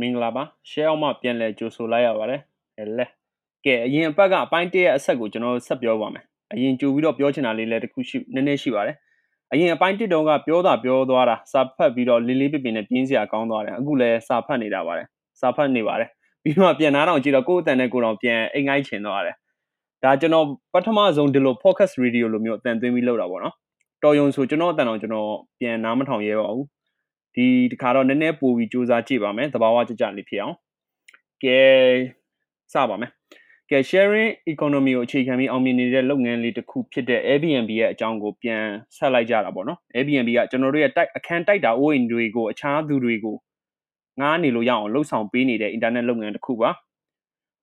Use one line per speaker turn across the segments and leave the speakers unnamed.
မင်္ဂလာပါ share အောင်မှပြန်လဲကြိုဆိုလိုက်ရပါတယ်ဟဲ့လဲကဲအရင်အပတ်ကအပိုင်းတရအဆက်ကိုကျွန်တော်ဆက်ပြောပါမယ်အရင်ကြိုပြီးတော့ပြောချင်တာလေးလည်းတခုရှိနည်းနည်းရှိပါတယ်အရင်အပိုင်းတစ်တုန်းကပြောတာပြောသွားတာစာဖတ်ပြီးတော့လေးလေးပြပြနဲ့ပြင်းစရာကောင်းသွားတယ်အခုလည်းစာဖတ်နေတာပါတယ်စာဖတ်နေပါတယ်ပြီးမှပြန်နားတော့ကြည့်တော့ကိုယ့်အတန်နဲ့ကိုယ်တော့ပြန်အိမ်ငိုင်းချင်သွားတယ်ဒါကျွန်တော်ပထမဆုံးဒီလို focus radio လိုမျိုးအတန်သွင်းပြီးလုပ်တာပေါ့နော်တော်ယုံဆိုကျွန်တော်အတန်တော့ကျွန်တော်ပြန်နားမထောင်ရဲပါဘူး ဒီဒီခါတော့နည်းနည်းပိုပြီးစူးစမ်းကြည့်ပါမယ်သဘာဝကြကြလေးဖြစ်အောင်ကဲစပါမယ်ကဲ sharing economy ကိုအခြေခံပြီးအောင်မြင်နေတဲ့လုပ်ငန်းလေးတစ်ခုဖြစ်တဲ့ Airbnb ရဲ့အကြောင်းကိုပြန်ဆက်လိုက်ကြတာပေါ့နော် Airbnb ကကျွန်တော်တို့ရဲ့တိုက်အခန်းတိုက်တာအိုးအိမ်တွေကိုအခြားသူတွေကိုငားနေလို့ရအောင်လှုပ်ဆောင်ပေးနေတဲ့ internet လုပ်ငန်းတစ်ခုပါ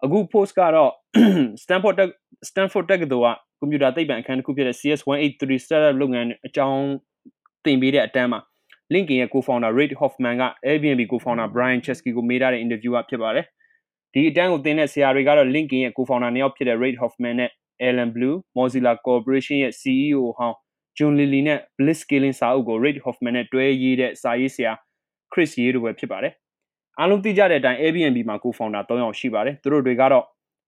အခု post ကတော့ Stanford Stanford တက္ကသိုလ်ကကွန်ပျူတာသိပ္ပံအခန်းတစ်ခုဖြစ်တဲ့ CS183 startup လုပ်ငန်းအကြောင်းသင်ပေးတဲ့အတန်းမှာ LinkedIn ရဲ့ co-founder Reid Hoffman က Airbnb co-founder Brian Chesky ကိုမေးထားတဲ့ interview ကဖြစ်ပါတယ်။ဒီအတန်းကိုသင်တဲ့ဆရာတွေကတော့ LinkedIn ရဲ့ co-founder နှစ်ယောက်ဖြစ်တဲ့ Reid Hoffman နဲ့ Alan Blue Mozilla Corporation ရဲ့ CEO ဟောင်း John Lilly နဲ့ Blitzscaling စာအုပ်ကို Reid Hoffman နဲ့တွဲရေးတဲ့စာရေးဆရာ Chris Ye တို့ပဲဖြစ်ပါတယ်။အားလုံးသိကြတဲ့အတိုင်း Airbnb မှာ co-founder ၃ယောက်ရှိပါတယ်။သူတို့တွေကတော့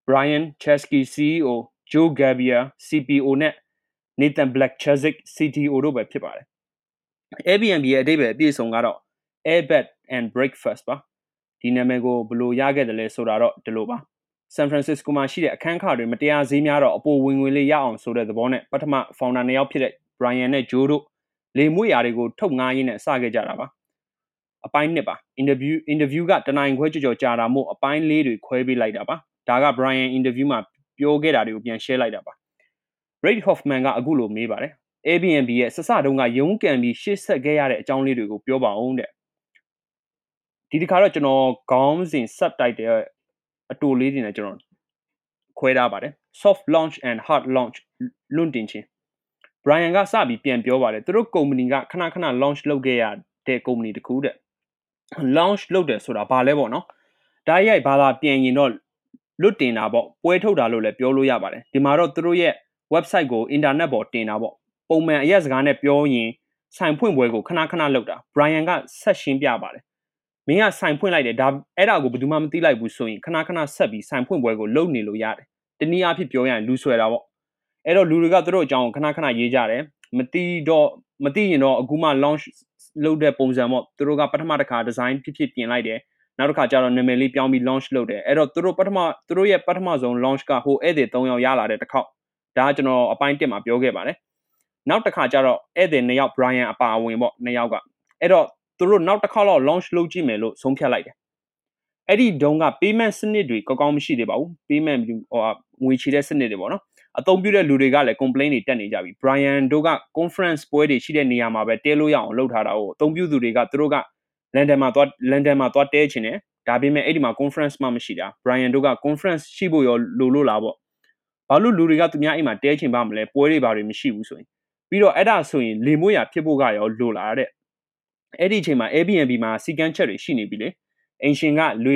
Brian Chesky CEO, Joe Gebbia CPO နဲ့ Nathan Blackchazik CTO တို့ပဲဖြစ်ပါတယ် Airbnb ရဲ့အဓိပ္ပာယ်အပြည့်အစုံကတော့ Airbed and Breakfast ပါဒီနာမည်ကိုဘယ်လိုရခဲ့တယ်လဲဆိုတာတော့ဒီလိုပါ San Francisco မှာရှိတဲ့အခန်းခါတွေမတရားဈေးများတော့အပေါ်ဝင်ငွေလေးရအောင်ဆိုတဲ့သဘောနဲ့ပထမ founder နှစ်ယောက်ဖြစ်တဲ့ Brian နဲ့ Joe တို့လေမွေရာတွေကိုထုတ်ငားရင်းနဲ့စခဲ့ကြတာပါအပိုင်းနှစ်ပါ interview interview ကတနိုင်ခွဲကြော်ကြော်ကြာတာမို့အပိုင်းလေးတွေခွဲပေးလိုက်တာပါဒါက Brian interview မှာပြောခဲ့တာတွေကိုပြန် share လိုက်တာပါ Reid Hoffman ကအခုလိုမေးပါတယ် Airbnb ရဲ့စစတုန်းကရုံးကန်ပြီးရှေ့ဆက်ခဲ့ရတဲ့အကြောင်းလေးတွေကိုပြောပါအောင်တဲ့ဒီတစ်ခါတော့ကျွန်တော်ခေါင်းစဉ် subtitle အတူလေးတွေနဲ့ကျွန်တော်ခွဲထားပါတယ် soft launch and hard launch လွန့်တင်ခြင်း Brian ကစပြီးပြန်ပြောပါတယ်သူတို့ကုမ္ပဏီကခဏခဏ launch လုပ်ခဲ့ရတဲ့ကုမ္ပဏီတခုတဲ့ launch လုပ်တယ်ဆိုတာဘာလဲပေါ့နော်ဒါရိုက်ဘာသာပြန်ရင်တော့လွတ်တင်တာပေါ့ပွဲထုတ်တာလို့လည်းပြောလို့ရပါတယ်ဒီမှာတော့သူတို့ရဲ့ website ကို internet ပေါ်တင်တာပေါ့ ပုံမှန်အရက်စကားနဲ့ပြောရင်ဆိုင်ဖွင့်ပွဲကိုခဏခဏလုပ်တာ Brian ကဆက်ရှင်းပြပါတယ်မင်းကဆိုင်ဖွင့်လိုက်တယ်ဒါအဲ့ဒါကိုဘယ်သူမှမသိလိုက်ဘူးဆိုရင်ခဏခဏဆက်ပြီးဆိုင်ဖွင့်ပွဲကိုလုပ်နေလို့ရတယ်တနည်းအားဖြင့်ပြောရရင်လူဆွဲတာပေါ့အဲ့တော့လူတွေကသူတို့အကြောင်းခဏခဏရေးကြတယ်မသိတော့မသိရင်တော့အခုမှ launch လုပ်တဲ့ပုံစံပေါ့သူတို့ကပထမတစ်ခါ design ဖြစ်ဖြစ်ပြင်လိုက်တယ်နောက်တစ်ခါကျတော့နာမည်လေးပြောင်းပြီး launch လုပ်တယ်အဲ့တော့သူတို့ပထမသူတို့ရဲ့ပထမဆုံး launch ကဟိုဧည့်သည်3ယောက်ရလာတဲ့တစ်ခေါက်ဒါကကျွန်တော်အပိုင်း1မှာပြောခဲ့ပါတယ် နောက်တစ်ခါကျတော့ဧည့်သည်2ယောက် Brian အပါအဝင်ပေါ့2ယောက်ကအဲ့တော့သူတို့နောက်တစ်ခါတော့ launch လုပ်ကြည့်မယ်လို့ဆုံးဖြတ်လိုက်တယ်အဲ့ဒီတုန်းက payment စနစ်တွေကောင်းကောင်းမရှိသေးပါဘူး payment ဟိုငွေချေတဲ့စနစ်တွေပေါ့နော်အသုံးပြုတဲ့လူတွေကလည်း complaint တွေတက်နေကြပြီ Brian တို့က conference ပွဲတွေရှိတဲ့နေရာမှာပဲတဲလို့ရအောင်လုပ်ထားတာကိုအသုံးပြုသူတွေကသူတို့က London မှာသွား London မှာသွားတဲချင်တယ်ဒါပေမဲ့အဲ့ဒီမှာ conference မှမရှိတာ Brian တို့က conference ရှိဖို့ရောလိုလို့လားပေါ့ဘာလို့လူတွေကသူများအိမ်မှာတဲချင်ပါမလဲပွဲတွေဘာတွေမရှိဘူးဆိုရင် ပြီးတော့အဲ့ဒါဆိုရင်လေမွေးရဖြစ်ဖို့ကရောလိုလာတဲ့အဲ့ဒီအချိန်မှာ Airbnb မှာစီကန်းချက်တွေရှိနေပြီလေအင်ရှင်ကလေ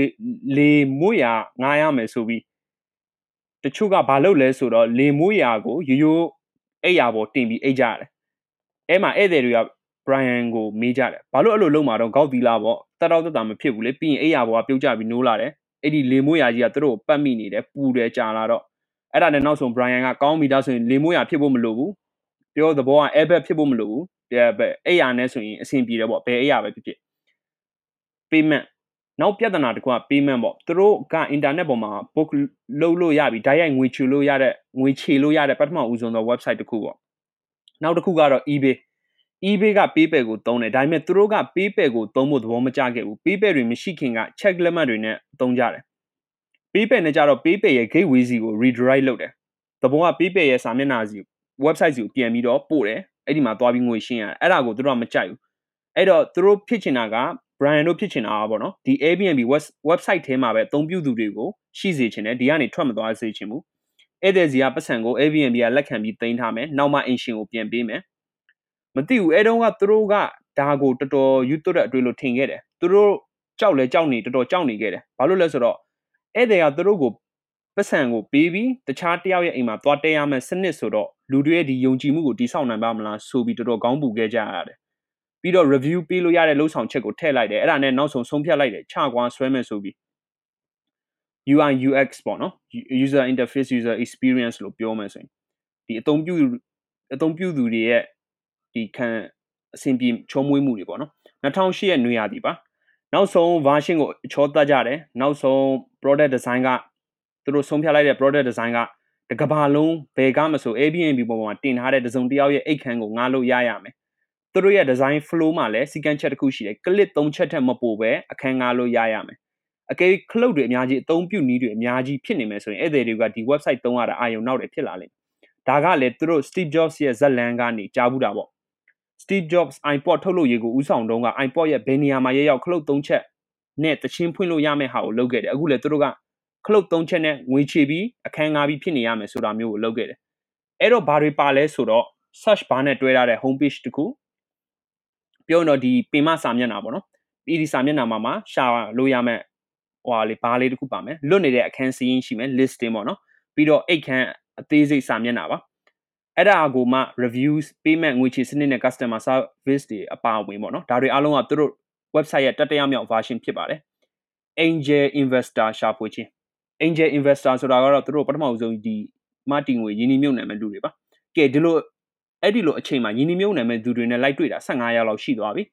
လေမွေးရငားရမယ်ဆိုပြီးတချို့ကဘာလုပ်လဲဆိုတော့လေမွေးရကိုရိုးရိုးအိယာပေါ်တင်ပြီးအိတ်ကြရတယ်အဲ့မှာဧည့်သည်တွေက Brian ကိုမေးကြတယ်ဘာလို့အဲ့လိုလုပ်မှာတော့ကောက်သီလာပေါ့တတော်တတမဖြစ်ဘူးလေပြီးရင်အိယာပေါ်ကပြုတ်ကြပြီးနိုးလာတယ်အဲ့ဒီလေမွေးရကြီးကသူတို့ကိုပတ်မိနေတယ်ပူတယ်ကြာလာတော့အဲ့ဒါနဲ့နောက်ဆုံး Brian ကကောင်းပြီဒါဆိုရင်လေမွေးရဖြစ်ဖို့မလိုဘူး ပြောသဘောက airbag ဖြစ်ဖို့မလိုဘူးတဲ့ပဲအဲ့ရနဲ့ဆိုရင်အဆင်ပြေတယ်ပေါ့ဘယ်အဲ့ရပဲဖြစ်ဖြစ် payment နောက်ပြဿနာတစ်ခုက payment ပေါ့သူတို့က internet ပေါ်မှာ book လုပ်လို့ရပြီဓာတ်ရိုက်ငွေချေလို့ရတဲ့ငွေချေလို့ရတဲ့ပထမဦးဆုံးသော website တစ်ခုပေါ့နောက်တစ်ခုကတော့ eBay eBay က PayPal ကိုသုံးတယ်ဒါပေမဲ့သူတို့က PayPal ကိုသုံးဖို့သဘောမကျခဲ့ဘူး PayPal တွေမရှိခင်က check လက်မှတ်တွေနဲ့သုံးကြတယ် PayPal နဲ့ကြတော့ PayPal ရဲ့ gateway စီကို redirect လုပ်တယ်သဘောက PayPal ရဲ့စာမျက်နှာစီ website စီကိုပြန်ပြီးတော့ပို့တယ်အဲ့ဒီမှာသွားပြီးငွေရှင်းရတယ်အဲ့ဒါကိုသူတို့ကမကြိုက်ဘူးအဲ့တော့သူတို့ဖြစ်ချင်တာက Brian တို့ဖြစ်ချင်တာပါနော်ဒီ Airbnb website ထဲမှာပဲအသုံးပြုသူတွေကိုရှိစေချင်တယ်ဒီကနေထွက်မသွားစေချင်ဘူးဧည့်သည်စီကပတ်စံကို Airbnb ကလက်ခံပြီးတင်ထားမယ်နောက်မှအင်ရှင်ကိုပြန်ပေးမယ်မသိဘူးအဲတုန်းကသူတို့ကဒါကိုတော်တော်ယူသွတ်တဲ့အတွေ့လို့ထင်ခဲ့တယ်သူတို့ကြောက်လဲကြောက်နေတော်တော်ကြောက်နေခဲ့တယ်ဘာလို့လဲဆိုတော့ဧည့်သည်ကသူတို့ကို ပတ်စံကိုပေးပြီးတခြားတယောက်ရဲ့အိမ်မှာသွားတဲရမယ်စနစ်ဆိုတော့လူတွေရဲ့ဒီယုံကြည်မှုကိုတိဆောက်နိုင်ပါမလားဆိုပြီးတော်တော်ကောင်းပူခဲ့ကြရတယ်ပြီးတော့ review ပေးလို့ရတဲ့လုံဆောင်ချက်ကိုထည့်လိုက်တယ်အဲ့ဒါနဲ့နောက်ဆုံးဆုံးဖြတ်လိုက်တယ်ချကွာဆွဲမယ်ဆိုပြီး UI UX ပေါ့နော် user interface user experience လို့ပြောမယ်ဆိုရင်ဒီအသုံးပြုအသုံးပြုသူတွေရဲ့ဒီခံအဆင်ပြေချုံးမွေးမှုတွေပေါ့နော်2008ရဲ့နွေရာသီပါနောက်ဆုံး version ကိုအချောတက်ကြတယ်နောက်ဆုံး product design က သူတို့ဆုံးဖြတ်လိုက်တဲ့ product design ကတကဘာလုံးဘယ်ကမဆို Airbnb ပေါ်မှာတင်ထားတဲ့တစုံတစ်ယောက်ရဲ့အိတ်ခမ်းကိုငါလို့ရရမယ်သူတို့ရဲ့ design flow မှာလည်းစီကံချက်တစ်ခုရှိတယ် click 3ချက်ထက်မပိုပဲအခန်းငါလို့ရရမယ်အကယ်ခလုတ်တွေအများကြီးအသုံးပြုနည်းတွေအများကြီးဖြစ်နေမယ်ဆိုရင်ဧည့်သည်တွေကဒီ website သုံးရတာအာရုံနောက်တွေဖြစ်လာလိမ့်မယ်ဒါကလည်းသူတို့ Steve Jobs ရဲ့ဇက်လန်ကနေကြားဘူးတာပေါ့ Steve Jobs iPod ထုတ်လုပ်ရေးကိုဦးဆောင်တုန်းက iPod ရဲ့ဘယ်နေရာမှာရရောက်ခလုတ်3ချက်နဲ့တချင်းဖွင့်လို့ရမယ့်ဟာကိုလုပ်ခဲ့တယ်အခုလည်းသူတို့က ခလုတ်3ချက်နဲ့ငွေချေပြီးအခန်းငါပြီးဖြစ်နေရမယ်ဆိုတာမျိုးကိုလုပ်ခဲ့တယ်အဲ့တော့ဘာတွေပါလဲဆိုတော့ search bar နဲ့တွဲထားတဲ့ home page တခုပြောရင်တော့ဒီပင်မစာမျက်နှာပေါ့နော်ဒီဒီစာမျက်နှာမှာမှာရှာလို့ရမယ်ဟိုဟာလေးဘားလေးတခုပါမယ်လွတ်နေတဲ့အခန်းစီးရင်ရှိမယ် listing ပေါ့နော်ပြီးတော့အိတ်ခန်းအသေးစိတ်စာမျက်နှာပါအဲ့ဒါကိုမှ reviews payment ငွေချေစနစ်နဲ့ customer service တွေအပါအဝင်ပေါ့နော်ဒါတွေအားလုံးကသူတို့ website ရဲ့တတိယမြောက် version ဖြစ်ပါတယ် angel investor ရှာဖွေခြင်း angel investor ဆိုတာကတော့သူတို့ပထမဆုံးဒီမတီငွေယင်းနှမြုပ်နှံမဲ့လူတွေပါကဲဒီလိုအဲ့ဒီလိုအချိန်မှာယင်းနှမြုပ်နှံမဲ့သူတွေနဲ့လိုက်တွေ့တာ15ရောက်လောက်ရှိသွားပြီ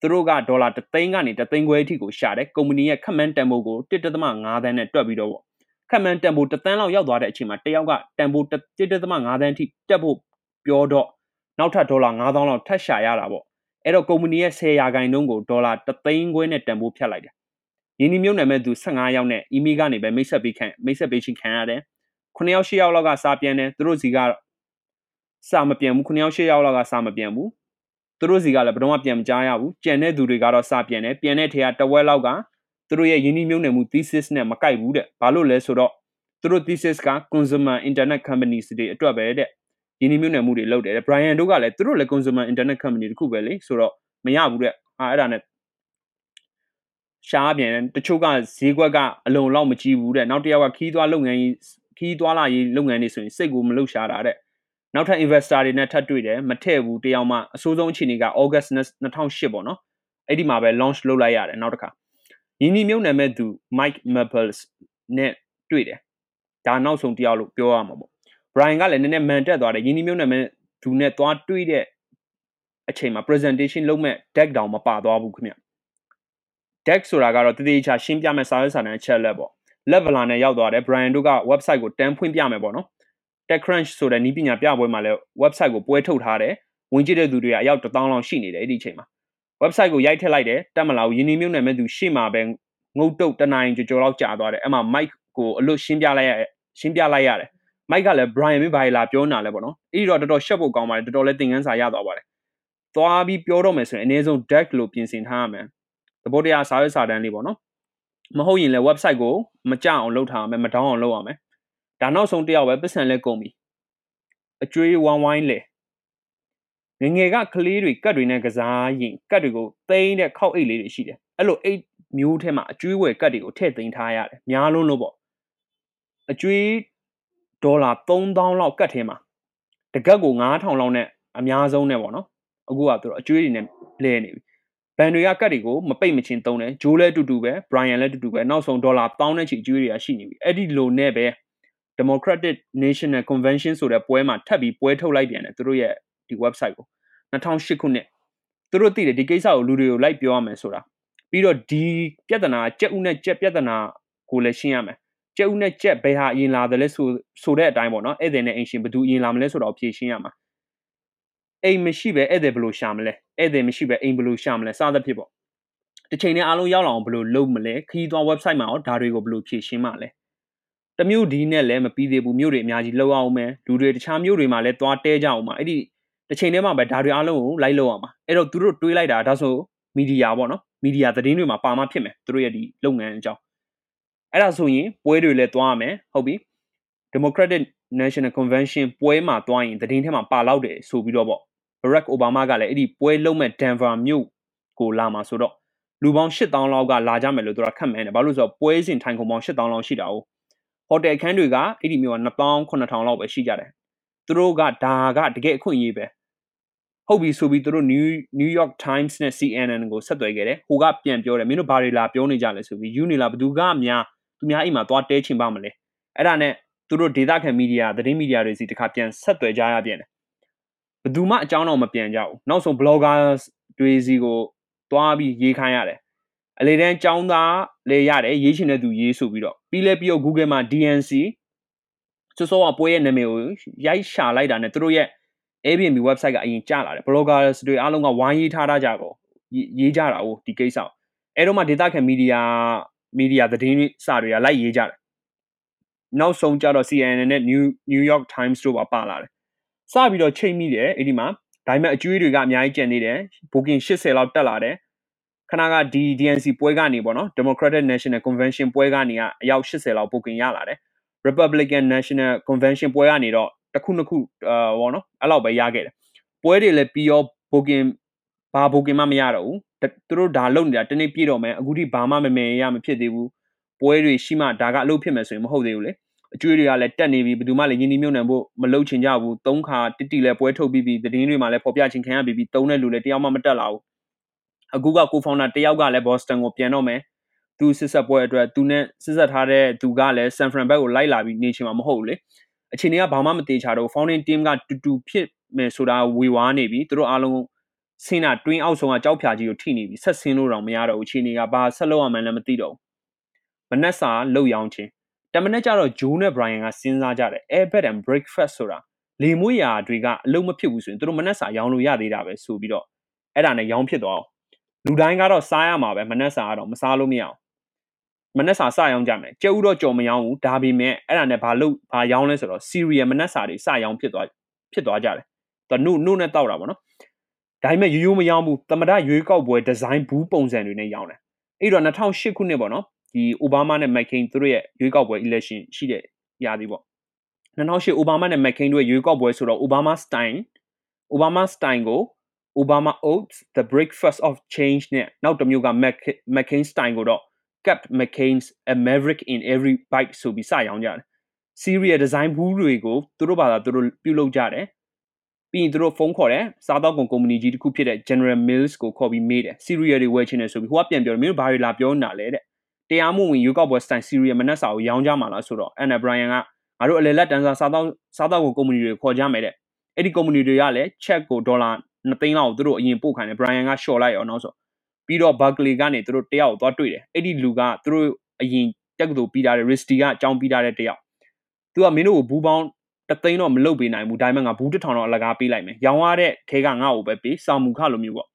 သူတို့ကဒေါ်လာ3သိန်းကနေ3သိန်းခွဲအထိကိုရှာတယ်ကုမ္ပဏီရဲ့ခက်မန်းတန်ဖိုးကို1.5သန်းနဲ့တွက်ပြီးတော့ခက်မန်းတန်ဖိုး1သန်းလောက်ရောက်သွားတဲ့အချိန်မှာတယောက်ကတန်ဖိုး1.5သန်းအထိတက်ဖို့ပြောတော့နောက်ထပ်ဒေါ်လာ9000လောက်ထပ်ရှာရတာပေါ့အဲ့တော့ကုမ္ပဏီရဲ့10ရာခိုင်နှုန်းကိုဒေါ်လာ3သိန်းခွဲနဲ့တန်ဖိုးဖြတ်လိုက်တယ် ယင်းဒီမြုပ်နယ်မဲ့သူ15ယောက်နဲ့ email ကနေပဲမိတ်ဆက်ပေးခံမိတ်ဆက်ပေးချင်းခံရတယ်9ယောက်10ယောက်လောက်ကစာပြန်တယ်သူတို့စီကစာမပြန်ဘူး9ယောက်10ယောက်လောက်ကစာမပြန်ဘူးသူတို့စီကလည်းဘယ်တော့မှပြန်မကြားရဘူးကြံတဲ့သူတွေကတော့စာပြန်တယ်ပြန်တဲ့ထဲကတဝက်လောက်ကသူတို့ရဲ့ယင်းဒီမြုပ်နယ်မှု thesis နဲ့မကိုက်ဘူးတဲ့ဘာလို့လဲဆိုတော့သူတို့ thesis က consumer internet companies တွေအတွက်ပဲတဲ့ယင်းဒီမြုပ်နယ်မှုတွေလုပ်တယ်တဲ့ Brian တို့ကလည်းသူတို့လည်း consumer internet company တခုပဲလေဆိုတော့မရဘူးတဲ့အာအဲ့ဒါနဲ့ ရှားပြန်တချို့ကဈေးကွက်ကအလုံလောက်မကြည့်ဘူးတဲ့နောက်တစ်ယောက်ကခီးသွွားလုပ်ငန်းခီးသွွားလာရေးလုပ်ငန်းတွေဆိုရင်စိတ်ကိုမလှုပ်ရှားတာတဲ့နောက်ထပ် investor တွေနဲ့ထပ်တွေ့တယ်မထည့်ဘူးတယောက်မှအဆိုးဆုံးအခြေအနေက August 2008ပေါ့နော်အဲ့ဒီမှာပဲ launch လုပ်လိုက်ရတယ်နောက်တစ်ခါယင်းဒီမြုပ်နာမဲ့သူ Mike Maples နဲ့တွေ့တယ်ဒါနောက်ဆုံးတယောက်လို့ပြောရမှာပေါ့ Brian ကလည်းနည်းနည်းမန်တက်သွားတယ်ယင်းဒီမြုပ်နာမဲ့သူနဲ့သွားတွေ့တဲ့အချိန်မှာ presentation လုပ်မဲ့ deck တောင်မပါသွားဘူးခင်ဗျ deck ဆိုတာကတော့တည်တည်ချာရှင်းပြမဲ့စာရွက်စာတမ်းအချက်လက်ပေါ့ leveler နဲ့ရောက်သွားတယ် Brian တို့က website ကိုတန်းဖွင့်ပြမယ်ပေါ့နော် TechCrunch ဆိုတဲ့နည်းပညာပြပွဲမှာလည်း website ကိုပွဲထုတ်ထားတယ်ဝင်ကြည့်တဲ့သူတွေကအယောက်1000လောက်ရှိနေတယ်အဲ့ဒီအချိန်မှာ website ကိုရိုက်ထည့်လိုက်တယ်တက်မလာဘူးယင်းနေမျိုးနယ်မဲ့သူရှေ့မှာပဲငုတ်တုတ်တနိုင်ကြော်ကြော်လောက်ကြာသွားတယ်အဲ့မှာ mic ကိုအလွတ်ရှင်းပြလိုက်ရရှင်းပြလိုက်ရတယ် mic ကလည်း Brian မင်းဘာလာပြောနေတာလဲပေါ့နော်အဲ့ဒီတော့တော်တော်ရှက်ဖို့ကောင်းပါတယ်တော်တော်လေးသင်ခန်းစာရသွားပါတယ်သွားပြီးပြောတော့မယ်ဆိုရင်အနည်းဆုံး deck လို့ပြင်ဆင်ထားရမယ် သဘောတရားစာရွက်စာတမ်းလေးပေါ့နော်မဟုတ်ရင်လည်း website ကိုမကြအောင်လုပ်ထားရမယ်မတောင်းအောင်လုပ်ရမယ်ဒါနောက်ဆုံးတယောက်ပဲပတ်စံလဲကုန်ပြီအကျွေးဝိုင်းဝိုင်းလေငငယ်ကကလေးတွေကတ်တွေနဲ့ကစားရင်ကတ်တွေကိုသိမ်းတဲ့ခောက်အိတ်လေးတွေရှိတယ်အဲ့လိုအိတ်မျိုးထဲမှာအကျွေးဝယ်ကတ်တွေကိုထည့်သိမ်းထားရတယ်များလုံးလို့ပေါ့အကျွေးဒေါ်လာ3000လောက်ကတ်ထဲမှာတကက်ကို9000လောက်နဲ့အများဆုံးနဲ့ပေါ့နော်အခုကသူတို့အကျွေးတွေနဲ့လဲနေပြီ ဘန်တွေကကတ်တွေကိုမပိတ်မချင်းသုံးတယ်ဂျိုးလည်းတူတူပဲဘရိုင်ယန်လည်းတူတူပဲနောက်ဆုံးဒေါ်လာ1000နဲ့ချီအကျွေးတွေကရှိနေပြီအဲ့ဒီလိုနဲ့ပဲ Democratic National Convention ဆိုတဲ့ပွဲမှာထပ်ပြီးပွဲထုတ်လိုက်ပြန်တယ်သူတို့ရဲ့ဒီ website ကို2008ခုနှစ်သူတို့သိတယ်ဒီကိစ္စကိုလူတွေကိုလိုက်ပြောရမယ်ဆိုတာပြီးတော့ဒီပြဿနာကြက်ဥနဲ့ကြက်ပြဿနာကိုလည်းရှင်းရမယ်ကြက်ဥနဲ့ကြက်ဘယ်ဟာအရင်လာတယ်လဲဆိုဆိုတဲ့အတိုင်းပေါ့နော်ဧည့်သည်နဲ့အင်ရှင်ဘယ်သူအရင်လာမလဲဆိုတော့ဖြေရှင်းရမှာ အိမ်မရှိပဲဧည့်သည်ဘယ်လိုရှာမလဲဧည့်သည်မရှိပဲအိမ်ဘယ်လိုရှာမလဲစသဖြင့်ပေါ့တစ်ချိန်နဲ့အားလုံးရောက်လာအောင်ဘယ်လိုလုပ်မလဲခရီးသွား website မှာရောဒါတွေကိုဘယ်လိုဖြည့်ရှင်းမှာလဲတမျိုးဒီနဲ့လည်းမပြီးသေးဘူးမြို့တွေအများကြီးလောက်အောင်မယ်လူတွေတခြားမြို့တွေမှာလည်းသွားတဲကြအောင်ပါအဲ့ဒီတစ်ချိန်တည်းမှာပဲဒါတွေအားလုံးကိုလိုက်လောက်အောင်ပါအဲ့တော့သူတို့တွေးလိုက်တာဒါဆိုမီဒီယာပေါ့နော်မီဒီယာသတင်းတွေမှာပါမှဖြစ်မယ်သူတို့ရဲ့ဒီလုပ်ငန်းအကြောင်းအဲ့ဒါဆိုရင်ပွဲတွေလည်းသွားရမယ်ဟုတ်ပြီ Democratic National Convention ပွဲမှာသွားရင်သတင်းထဲမှာပါလောက်တယ်ဆိုပြီးတော့ပေါ့ Barack Obama ကလည်းအဲ့ဒီပွဲလုံးမဲ့ Denver မြို့ကိုလာမှာဆိုတော့လူပေါင်း8000လောက်ကလာကြမယ်လို့သူကခန့်မှန်းတယ်ဘာလို့လဲဆိုတော့ပွဲစဉ်ထိုင်ခုံပေါင်း8000လောက်ရှိတာ哦ဟိုတယ်အခန်းတွေကအဲ့ဒီမြို့က2000 9000လောက်ပဲရှိကြတယ်သူတို့ကဒါကတကယ်အခွင့်အရေးပဲဟုတ်ပြီဆိုပြီးသူတို့ New New York Times နဲ့ CNN ကိုဆက်သွယ်ခဲ့တယ်ဟိုကပြန်ပြောတယ်မင်းတို့ဘာတွေလာပြောနေကြလဲဆိုပြီးယူနေလာဘသူကများသူများအိမ်မှာသွားတဲချင်ပါမလဲအဲ့ဒါနဲ့သူတို့ဒေတာခံမီဒီယာသတင်းမီဒီယာတွေစီတခါပြန်ဆက်သွယ်ကြရပြန်တယ် ဘသူမှအကြောင်းတော့မပြန်ကြဘူးနောက်ဆုံး bloggers တွေစီကိုသွားပြီးရေးခိုင်းရတယ်အလေတန်းចောင်းသားလေရတယ်ရေးချင်တဲ့သူရေးဆိုပြီးတော့ပြီးလဲပြီးတော့ Google မှာ DNC စောစောကပွဲရဲ့နာမည်ကိုရိုက်ရှာလိုက်တာနဲ့သူတို့ရဲ့ Airbnb website ကအရင်ကျလာတယ် bloggers တွေအားလုံးကဝိုင်းရေးထားတာကြကိုရေးကြတာ哦ဒီကိစ္စအဲ့တော့မှဒေတာခံမီဒီယာမီဒီယာသတင်းစာတွေကလိုက်ရေးကြတယ်နောက်ဆုံးကျတော့ CNN နဲ့ New New York Times တို့ပါပါလာတယ် စပြီးတော့ချိန်မိတယ်အဲ့ဒီမှာဒါပေမဲ့အကျွေးတွေကအများကြီးကျန်နေတယ် booking 80လောက်တက်လာတယ်ခဏကဒီ DNC ပွဲကနေပေါ့နော် Democratic National Convention ပွဲကနေကအယောက်80လောက် booking ရလာတယ် Republican National Convention ပွဲကနေတော့တစ်ခုနှစ်ခုအာဘောနော်အဲ့လောက်ပဲရခဲ့တယ်ပွဲတွေလည်းပြီးရော booking ဘာ booking မှမရတော့ဘူးသူတို့ဒါလုပ်နေတာတနေ့ပြည့်တော့မယ်အခုထိဘာမှမမယ်ရမဖြစ်သေးဘူးပွဲတွေရှိမှဒါကအလုပ်ဖြစ်မယ်ဆိုရင်မဟုတ်သေးဘူးလေ အကျွေးတွေကလည်းတက်နေပြီဘယ်သူမှလည်းယင်းဒီမြုံနှံဖို့မလုပ်ချင်ကြဘူးသုံးခါတိတိလည်းပွဲထုတ်ပြီးပြီသတင်းတွေမှာလည်းပေါ်ပြချင်ခံရပြီးပြီသုံးတဲ့လူလည်းတယောက်မှမတက်လာဘူးအခုကကိုဖောင်နာတယောက်ကလည်း Boston ကိုပြန်တော့မယ်သူစစ်ဆက်ပွဲအတွက်သူနဲ့စစ်ဆက်ထားတဲ့သူကလည်း San Fran ဘက်ကိုလိုက်လာပြီးနေချင်မှာမဟုတ်ဘူးလေအခြေအနေကဘာမှမသေးချာတော့ founding team ကတူတူဖြစ်မယ်ဆိုတာဝေဝါးနေပြီသူတို့အားလုံးဆင်းတာ twin အောက်ဆုံးကကြောက်ဖြာကြီးကိုထိနေပြီဆက်ဆင်းလို့တော့မရတော့ဘူးအခြေအနေကဘာဆက်လုပ်ရမှန်းလည်းမသိတော့ဘူးမနက်စာလှုပ်ရောင်းခြင်း တမနက်ကျတော့ဂျိုးနဲ့ဘရိုင်ယန်ကစဉ်းစားကြတယ် airbed and breakfast ဆိုတာလေမွေးရာတွေကအလုံးမဖြစ်ဘူးဆိုရင်သူတို့မနက်စာရောင်းလို့ရသေးတာပဲဆိုပြီးတော့အဲ့ဒါနဲ့ရောင်းဖြစ်သွားအောင်လူတိုင်းကတော့စားရမှာပဲမနက်စာကတော့မစားလို့မရအောင်မနက်စာစရောင်းကြမယ်ကြက်ဥတော့ကြော်မရောင်းဘူးဒါပေမဲ့အဲ့ဒါနဲ့ဘာလို့ဘာရောင်းလဲဆိုတော့ cereal မနက်စာတွေစရောင်းဖြစ်သွားဖြစ်သွားကြတယ်သူနှုတ်နှုတ်နဲ့တောက်တာပေါ့နော်ဒါပေမဲ့ရိုးရိုးမရောင်းဘူးသမဒရွေးကောက်ပွဲဒီဇိုင်းဘူးပုံစံတွေနဲ့ရောင်းတယ်အဲ့တော့2008ခုနှစ်ပေါ့နော် ဒီအိုဘားမားနဲ့မက်ကိန်းသူတို့ရဲ့ရွေးကောက်ပွဲ election ရှိတဲ့ရာသီပေါ့2008အိုဘားမားနဲ့မက်ကိန်းတို့ရဲ့ရွေးကောက်ပွဲဆိုတော့အိုဘားမားစတိုင်အိုဘားမားစတိုင်ကို Obama Oats the breakfast of change နဲ့နောက်တစ်မျိုးက McCain Stein ကိုတော့ kept McCain's a maverick in every bite ဆိုပြီးစရောင်းကြတယ် Syria design ဘူးတွေကိုသူတို့ဘာသာသူတို့ပြုလုပ်ကြတယ်ပြီးရင်သူတို့ဖုန်းခေါ်တယ်စားတော့ကုန်ကုမ္ပဏီကြီးတစ်ခုဖြစ်တဲ့ General Mills ကိုခေါ်ပြီးမေးတယ် Syria တွေဝယ်ချင်တယ်ဆိုပြီးဟိုကပြန်ပြောတယ်မင်းတို့ဘာတွေလာပြောနေတာလဲတဲ့ တရားမှုဝင်ရွေးကောက်ပွဲစတိုင် Syria မနက်စာကိုရောင်းကြမှာလားဆိုတော့ Anna Bryan ကငါတို့အလေလက်တန်းစားစားတော့စားတော့ကုန်ကုမ္ပဏီတွေခေါ်ကြမယ်တဲ့အဲ့ဒီကုမ္ပဏီတွေကလည်း check ကိုဒေါ်လာ2သိန်းလောက်သူတို့အရင်ပို့ခိုင်းတယ် Bryan က short လိုက်အောင်နောက်ဆိုပြီးတော့ Berkeley ကနေသူတို့တယောက်သွားတွေ့တယ်အဲ့ဒီလူကသူတို့အရင်တက်ကတူပြီးထားတဲ့ Risty ကအကြောင်းပြီးထားတဲ့တယောက်သူကမင်းတို့ကိုဘူးပေါင်းတသိန်းတော့မလုပ်ပေးနိုင်ဘူးဒါပေမဲ့ငါဘူးတစ်ထောင်တော့အလကားပေးလိုက်မယ်ရောင်းရတဲ့ထဲကငါ့ကိုပဲပေးစာမူခလိုမျိုးပေါ့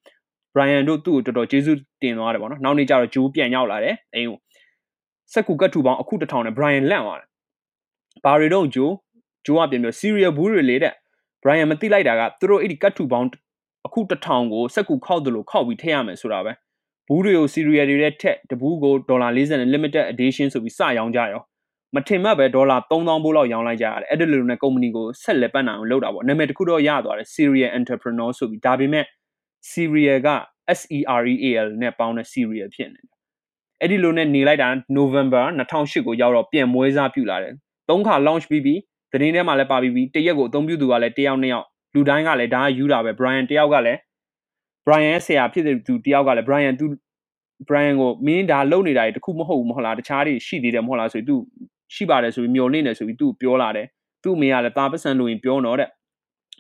Brian တို့သူ့ကိုတော်တော်ကျေးဇူးတင်သွားတယ်ပေါ့နော်နောက်နေ့ကျတော့ဂျိုးပြန်ရောက်လာတယ်အိမ်ကိုစက်ကူကတ်ထူပေါင်းအခုတစ်ထောင်နဲ့ Brian လန့်သွားတယ်ဘာတွေတော့ဂျိုးဂျိုးကပြန်ပြော serial ဘူးတွေလေတဲ့ Brian မသိလိုက်တာကသူတို့အဲ့ဒီကတ်ထူပေါင်းအခုတစ်ထောင်ကိုစက်ကူခောက်တယ်လို့ခောက်ပြီးထည့်ရမယ်ဆိုတာပဲဘူးတွေကို serial တွေနဲ့ထက်တဘူးကိုဒေါ်လာ40နဲ့ limited edition ဆိုပြီးစရောင်းကြရောမထင်မှတ်ပဲဒေါ်လာ3000ဘိုးလောက်ရောင်းလိုက်ကြရတယ်အဲ့ဒီလိုနဲ့ကုမ္ပဏီကိုဆက်လက်ပတ်နိုင်အောင်လုပ်တာပေါ့နာမည်တစ်ခုတော့ရသွားတယ် serial entrepreneur ဆိုပြီးဒါပေမဲ့ serial က SEREAL နဲ့ပေါင်းတဲ့ serial ဖြစ်နေတယ်အဲ့ဒီလိုနဲ့နေလိုက်တာ November 2008ကိုရောက်တော့ပြန်မွေးစားပြုလာတယ်သုံးခါ launch ပြီးပြီးသတင်းထဲမှာလည်းပါပြီးပြီးတရက်ကိုအသုံးပြုသူကလည်းတယောက်နှစ်ယောက်လူတိုင်းကလည်းဒါကယူတာပဲ Brian တယောက်ကလည်း Brian ရဲ့ဆရာဖြစ်တဲ့သူတယောက်ကလည်း Brian သူ Brian ကိုမင်းဒါလုံနေတာတခုမဟုတ်ဘူးမဟုတ်လားတခြားတွေရှိသေးတယ်မဟုတ်လားဆိုပြီးသူရှိပါတယ်ဆိုပြီးမျောလင့်နေဆိုပြီးသူပြောလာတယ်သူ့အမေကလည်းตาပတ်စံလို့ရင်ပြောတော့တဲ့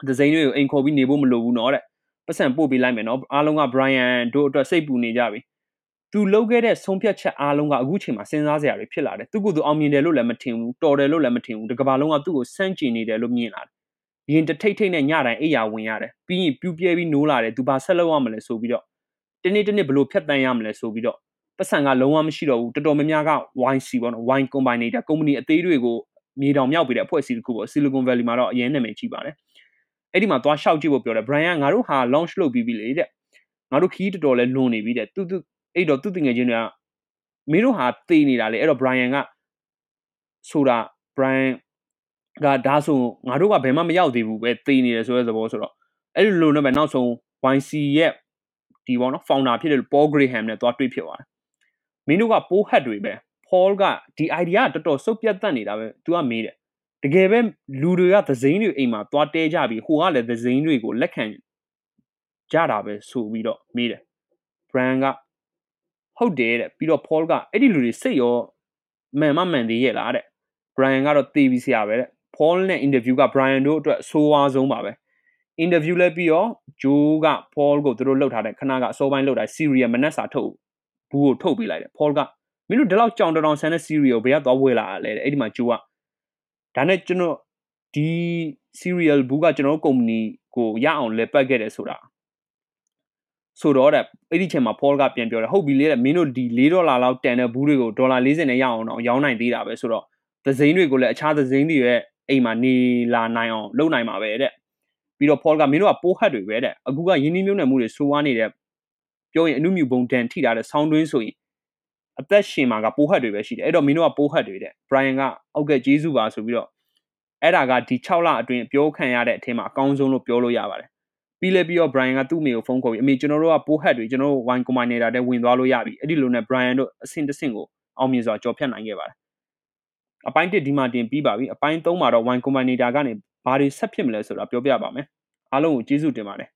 ဒီဇိုင်းတွေကိုအိမ်ခေါ်ပြီးနေဖို့မလိုဘူးနော်တဲ့ ပတ်စံပို့ပေးလိုက်မယ်နော်အားလုံးက Brian တို့အတွက်စိတ်ပူနေကြပြီသူလုပ်ခဲ့တဲ့ဆုံးဖြတ်ချက်အားလုံးကအခုချိန်မှာစဉ်းစားစရာတွေဖြစ်လာတယ်သူကသူအောင်မြင်တယ်လို့လည်းမထင်ဘူးတော်တယ်လို့လည်းမထင်ဘူးတကဘာလုံးကသူ့ကိုစန့်ကျင်နေတယ်လို့မြင်လာတယ်ရင်တထိတ်ထိတ်နဲ့ညတိုင်းအိယာဝင်ရတယ်ပြီးရင်ပြူပြဲပြီးနိုးလာတယ်သူဘာဆက်လုပ်ရမလဲဆိုပြီးတော့တနေ့တနေ့ဘလို့ဖြတ်တန်းရမလဲဆိုပြီးတော့ပတ်စံကလုံးဝမရှိတော့ဘူးတော်တော်များများက YC ပေါ့နော် wine combinator ကုမ္ပဏီအသေးတွေကိုမြေတောင်မြောက်ပေးတဲ့အဖွဲ့အစည်းတစ်ခုပေါ့ Silicon Valley မှာတော့အရင်နာမည်ကြီးပါတယ် အဲ့ဒီမှာသွားရှောက်ကြည့်ဖို့ပြောတယ် Brian ငါတို့ဟာ launch လုပ်ပြီးပြီလေတဲ့ငါတို့ခီးတော်တော်လဲလွန်နေပြီတဲ့သူသူအဲ့တော့သူ့တငယ်ချင်းတွေကမင်းတို့ဟာသေနေတာလေအဲ့တော့ Brian ကဆိုတာ Brian ကဒါဆိုငါတို့ကဘယ်မှမရောက်သေးဘူးပဲသေနေတယ်ဆိုတဲ့သဘောဆိုတော့အဲ့ဒီလိုနဲ့ပဲနောက်ဆုံး YC ရဲ့ဒီပေါ့နော် founder ဖြစ်တဲ့ Paul Graham နဲ့သွားတွေ့ဖြစ်သွားတယ်မင်းတို့ကပိုးဟတ်တွေပဲ Paul ကဒီ idea ကတော်တော်စုပ်ပြတ်တတ်နေတာပဲ तू ကမေးတယ် တကယ်ပဲလူတွေကသစိမ်းတွေအိမ်မှာသွားတဲကြပြီးဟိုကလည်းသစိမ်းတွေကိုလက်ခံကြတာပဲဆိုပြီးတော့မေးတယ် Brian ကဟုတ်တယ်တဲ့ပြီးတော့ Paul ကအဲ့ဒီလူတွေစိတ်ရောမှန်မမှန်သေးရဲ့လားတဲ့ Brian ကတော့သေပြီးဆရာပဲတဲ့ Paul နဲ့ interview က Brian တို့အတွက်အဆိုးဝါးဆုံးပါပဲ interview လဲပြီးတော့ Joe က Paul ကိုသူတို့လှုပ်ထားတဲ့ခဏကအစောပိုင်းလှုပ်ထား Syria မနက်စာထုတ်ဘူးကိုထုတ်ပေးလိုက်တယ် Paul ကမင်းတို့ဒီလောက်ကြောင်တောင်ဆန်တဲ့ Syria ကိုဘယ်ကသွားဝယ်လာလဲတဲ့အဲ့ဒီမှာ Joe က ဒါနဲ့ကျွန်တော်ဒီ serial ဘူးကကျွန်တော်တို့ကုမ္ပဏီကိုရအောင်လဲပတ်ခဲ့တယ်ဆိုတာဆိုတော့တဲ့အဲ့ဒီချိန်မှာ Paul ကပြန်ပြောတယ်ဟုတ်ပြီလေတဲ့မင်းတို့ဒီ4ဒေါ်လာလောက်တန်တဲ့ဘူးတွေကိုဒေါ်လာ40နဲ့ရအောင်တော့ရောင်းနိုင်သေးတာပဲဆိုတော့သစိမ်းတွေကိုလည်းအခြားသစိမ်းတွေရဲ့အိမ်မှာနေလာနိုင်အောင်လုပ်နိုင်မှာပဲတဲ့ပြီးတော့ Paul ကမင်းတို့ကပိုးဟတ်တွေပဲတဲ့အခုကယင်းနှီးမြုပ်နှံမှုတွေဆိုးဝါးနေတဲ့ပြောရင်အနုမြူပုံတန်ထိထားတဲ့ဆောင်းတွင်းဆိုရင် အသက်ရှင်မှာကပိုးဟတ်တွေပဲရှိတယ်အဲ့တော့မင်းတို့ကပိုးဟတ်တွေတဲ့ Brian ကအောက်ကကျေးဇူးပါဆိုပြီးတော့အဲ့ဒါကဒီ6လအတွင်းပြောခံရတဲ့အထက်မှာအကောင်းဆုံးလို့ပြောလို့ရပါတယ်ပြီးလဲပြီးတော့ Brian ကသူ့အမေကိုဖုန်းခေါ်ပြီးအမေကျွန်တော်တို့ကပိုးဟတ်တွေကျွန်တော်တို့ wine combinator တဲ့ဝင်သွားလို့ရပြီအဲ့ဒီလိုနဲ့ Brian တို့အဆင့်တစ်ဆင့်ကိုအောင်မြင်စွာကြော်ဖြတ်နိုင်ခဲ့ပါတယ်အပိုင်း1ဒီမှာတင်ပြီးပါပြီအပိုင်း3မှာတော့ wine combinator ကနေဘာတွေဆက်ဖြစ်မလဲဆိုတာပြောပြပါမယ်အားလုံးကိုကျေးဇူးတင်ပါတယ်